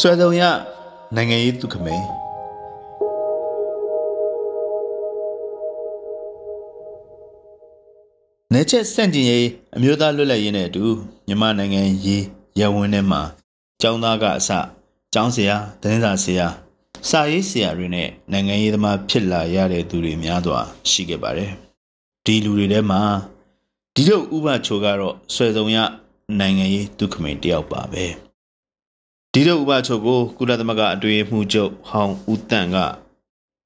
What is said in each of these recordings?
ဆွဲစုံရနိုင်ငံရေးသူခမိန်နေချက်စန့်ကျင်ရေးအမျိုးသားလွတ်လပ်ရေးနဲ့အတူမြန်မာနိုင်ငံရေးရဝင်းထဲမှာကျောင်းသားကအစကျောင်းဆရာတင်းစာဆရာစာရေးဆရာတွေနဲ့နိုင်ငံရေးသမားဖြစ်လာရတဲ့သူတွေများစွာရှိခဲ့ပါတယ်ဒီလူတွေထဲမှာဒီလိုဥပချိုကတော့ဆွဲစုံရနိုင်ငံရေးသူခမိန်တယောက်ပါပဲ ဒီလိုဥပချုပ်ကိုကုလသမဂ္ဂအတွေ့အမှုချုပ်ဟောင်းဦးတန့်က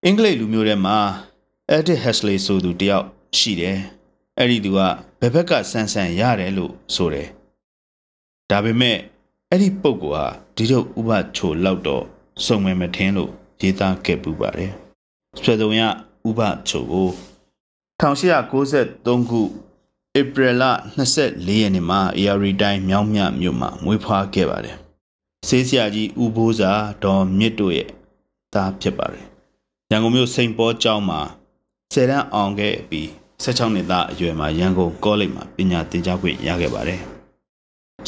အင်္ဂလိပ်လူမျိုးထဲမှာ Edith Hesley ဆိုသူတယောက်ရှိတယ်အဲ့ဒီသူကဘယ်ဘက်ကဆန်းဆန်းရတယ်လို့ဆိုတယ်ဒါပေမဲ့အဲ့ဒီပုဂ္ဂိုလ်ဟာဒီလိုဥပချိုလောက်တော့စုံမယ်မထင်းလို့ရေးသားခဲ့ပူပါတယ်ဆွေစုံရဥပချိုကို1893ခုဧပြီလ24ရက်နေ့မှာ AR တိုင်းမြောင်းမြမြို့မှာမွေးဖွားခဲ့ပါတယ် ဆေးဆရာကြီးဦးဘိုးစာဒေါ်မြင့်တို့ရဲ့သားဖြစ်ပါတယ်ရန်ကုန်မြို့စိန်ပေါ်ကျောင်းမှာဆယ်တန်းအောင်ခဲ့ပြီး16နှစ်သားအရွယ်မှာရန်ကုန်ကောလိပ်မှာပညာသင်ကြားခွင့်ရခဲ့ပါတယ်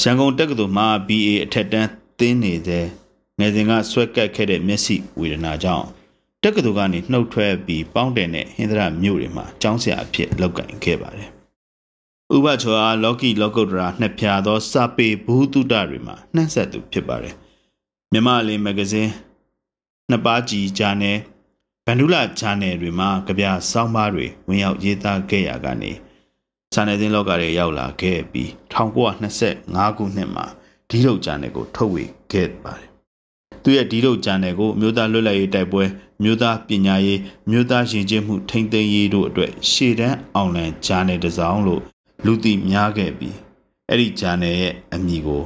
ရန်ကုန်တက္ကသိုလ်မှာ BA အထက်တန်းသင်နေတဲ့ငယ်စဉ်ကဆွဲကပ်ခဲ့တဲ့မျက်စိဝေဒနာကြောင့်တက္ကသိုလ်ကနေနှုတ်ထွက်ပြီးပေါင်းတယ်နဲ့ဟင်္ဒရာမြို့တွေမှာကျောင်းဆရာအဖြစ်လုပ်ကိုင်ခဲ့ပါတယ် ဥပချောအားလော်ကီလောကုတ္တရာနှစ်ဖြာသောစာပေဘူးတုတတွေမှာနှံ့ဆက်သူဖြစ်ပါတယ်မြမလေးမဂဇင်းနှစ်ပါးကြည်ဂျာနယ်ဗန္ဓုလဂျာနယ်တွေမှာကြပြစောင်းပါးတွေဝင်ရောက်ရေးသားခဲ့ရကနေဂျာနယ်သင်းလောကတွေရောက်လာခဲ့ပြီး1925ခုနှစ်မှာဒီလုတ်ဂျာနယ်ကိုထုတ်ဝေခဲ့ပါတယ်သူရဲ့ဒီလုတ်ဂျာနယ်ကိုမြို့သားလွတ်လပ်ရေးတိုက်ပွဲမြို့သားပညာရေးမြို့သားယဉ်ကျေးမှုထိန်းသိမ်းရေးတို့အတွက်ရှေ့တန်းအောင်လံဂျာနယ်တစ်စောင်းလို့ လူသိများခဲ့ပြီးအဲ့ဒီဂျာနယ်ရဲ့အမည်ကို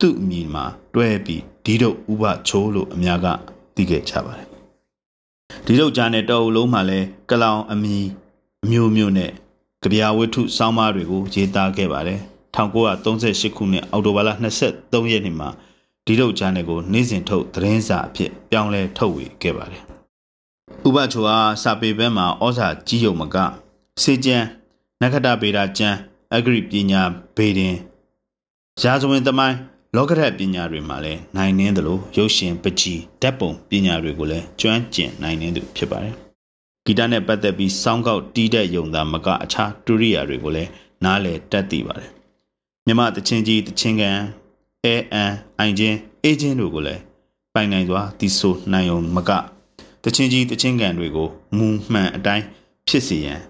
သူ့အမည်မှာတွဲပြီးဒီတို့ဥပချိုးလို့အများကသိခဲ့ကြပါတယ်ဒီတို့ဂျာနယ်တော်အုပ်လုံးမှာလဲကလောင်အမည်အမျိုးမျိုးနဲ့ကြပြဝတ္ထုစောင်းမတွေကိုရေးသားခဲ့ပါတယ်1938ခုနှစ်အောက်တိုဘာလ23ရက်နေ့မှာဒီတို့ဂျာနယ်ကိုနေ့စဉ်ထုတ်သတင်းစာအဖြစ်ပြောင်းလဲထုတ်ဝေခဲ့ပါတယ်ဥပချိုဟာစာပေဘက်မှာဩဇာကြီးယုံမကစေကျန်းနက္ခတဗေဒကျမ်း အဂရိပညာဗေဒင်ရာဇဝင်သမိုင်းလောကဓာတ်ပညာတွေမှာလည်းနိုင်နှင်းသလိုရုပ်ရှင်ပကြီးဓာတ်ပုံပညာတွေကိုလည်းကျွမ်းကျင်နိုင်နှင်းသူဖြစ်ပါတယ်ဂီတနဲ့ပတ်သက်ပြီးစောင်းကောက်တီးတဲ့ယုံသားမကအခြားတူရိယာတွေကိုလည်းနားလည်တတ်သိပါတယ်မြမတချင်းကြီးတချင်းကန်အဲအန်အိုင်ချင်းအေဂျင့်တို့ကိုလည်းပိုင်နိုင်စွာတီဆိုနိုင်ုံမကတချင်းကြီးတချင်းကန်တွေကိုမူမှန်အတိုင်းဖြစ်စေရန်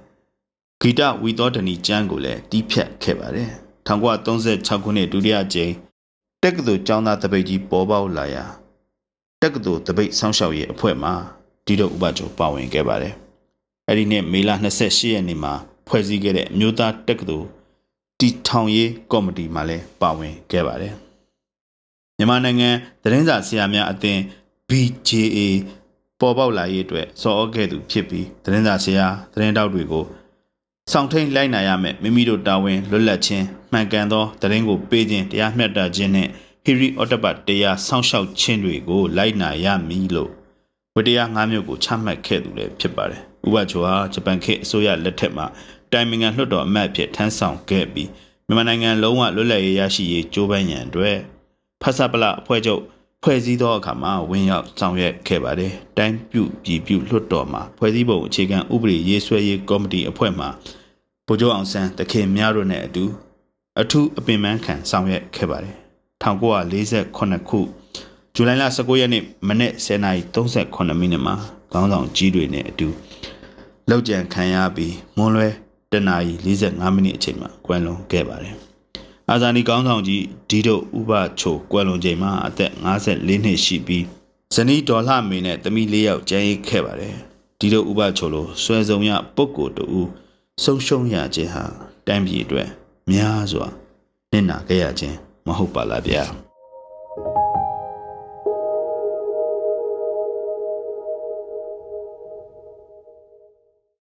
ဂီတဝီတော်ဒနီကျမ်းကိုလည်းတီးဖြတ်ခဲ့ပါတယ်1936ခုနှစ်ဒုတိယကြိမ်တက္ကသိုလ်ကျောင်းသားတပိတ်ကြီးပေါ်ပေါက်လာရာတက္ကသိုလ်တပိတ်ဆောင်းလျှောက်ရေးအဖွဲ့မှာဒီတော့ဥပချုပ်ပါဝင်ခဲ့ပါတယ်အဲ့ဒီနှစ်မေလ28ရက်နေ့မှာဖွဲ့စည်းခဲ့တဲ့မြို့သားတက္ကသိုလ်တီထောင်ရေးကော်မတီမှာလည်းပါဝင်ခဲ့ပါတယ်မြန်မာနိုင်ငံသတင်းစာဆရာများအသင်း BJA ပေါ်ပေါက်လာရေးအတွက်စော်ဩခဲ့သူဖြစ်ပြီးသတင်းစာဆရာသတင်းတောက်တွေကို ဆောင်ထိန်လိုက်နာရမယ်မိမိတို့တာဝန်လွတ်လပ်ခြင်းမှန်ကန်သောတရင်ကိုပေးခြင်းတရားမျှတခြင်းနဲ့ဟီရီအော်တပတ်တရားဆောင်းလျှောက်ခြင်းတွေကိုလိုက်နာရမည်လို့ဝတ္တရား၅မျိုးကိုချမှတ်ခဲ့သူလည်းဖြစ်ပါတယ်။ဥပချိုဟာဂျပန်ခေတ်အစိုးရလက်ထက်မှာတိုင်မင်ငံလွှတ်တော်အမတ်ဖြစ်ထမ်းဆောင်ခဲ့ပြီးမြန်မာနိုင်ငံလုံးဝလွတ်လပ်ရေးရရှိရေးကြိုးပမ်းရန်အတွက်ဖဆပလအဖွဲ့ချုပ် ဖွဲ့စည်းသောအခါမှာဝင်ရောက်ဆောင်ရွက်ခဲ့ပါတယ်။တိုင်းပြုပြည်ပြုလွှတ်တော်မှာဖွဲ့စည်းပုံအခြေခံဥပဒေရေးဆွဲရေးကော်မတီအဖွဲ့မှဗိုလ်ချုပ်အောင်ဆန်းတခင်များတို့နဲ့အတူအထူးအပင်ပန်းခံဆောင်ရွက်ခဲ့ပါတယ်1948ခုဇူလိုင်လ19ရက်နေ့မနေ့10:38မိနစ်မှာခေါင်းဆောင်ကြီးတွေနဲ့အတူလောက်ကြံခံရပြီးမွန်းလွဲတနာရီ45မိနစ်အချိန်မှာကွယ်လွန်ခဲ့ပါတယ် အာဇာနည်ကောင်းဆောင်ကြီးဒီတို့ဥပချိုကွယ်လွန်ချိန်မှာအသက်54နှစ်ရှိပြီးဇနီးဒေါ်လှမေနဲ့သမီး၄ယောက်ကျန်ရစ်ခဲ့ပါတယ်ဒီတို့ဥပချိုလိုဆွဲစုံရပုဂ္ဂိုလ်တူဆုံးရှုံးရခြင်းဟာတိုင်းပြည်အတွက်များစွာနစ်နာခဲ့ရခြင်းမဟုတ်ပါလားဗျာ။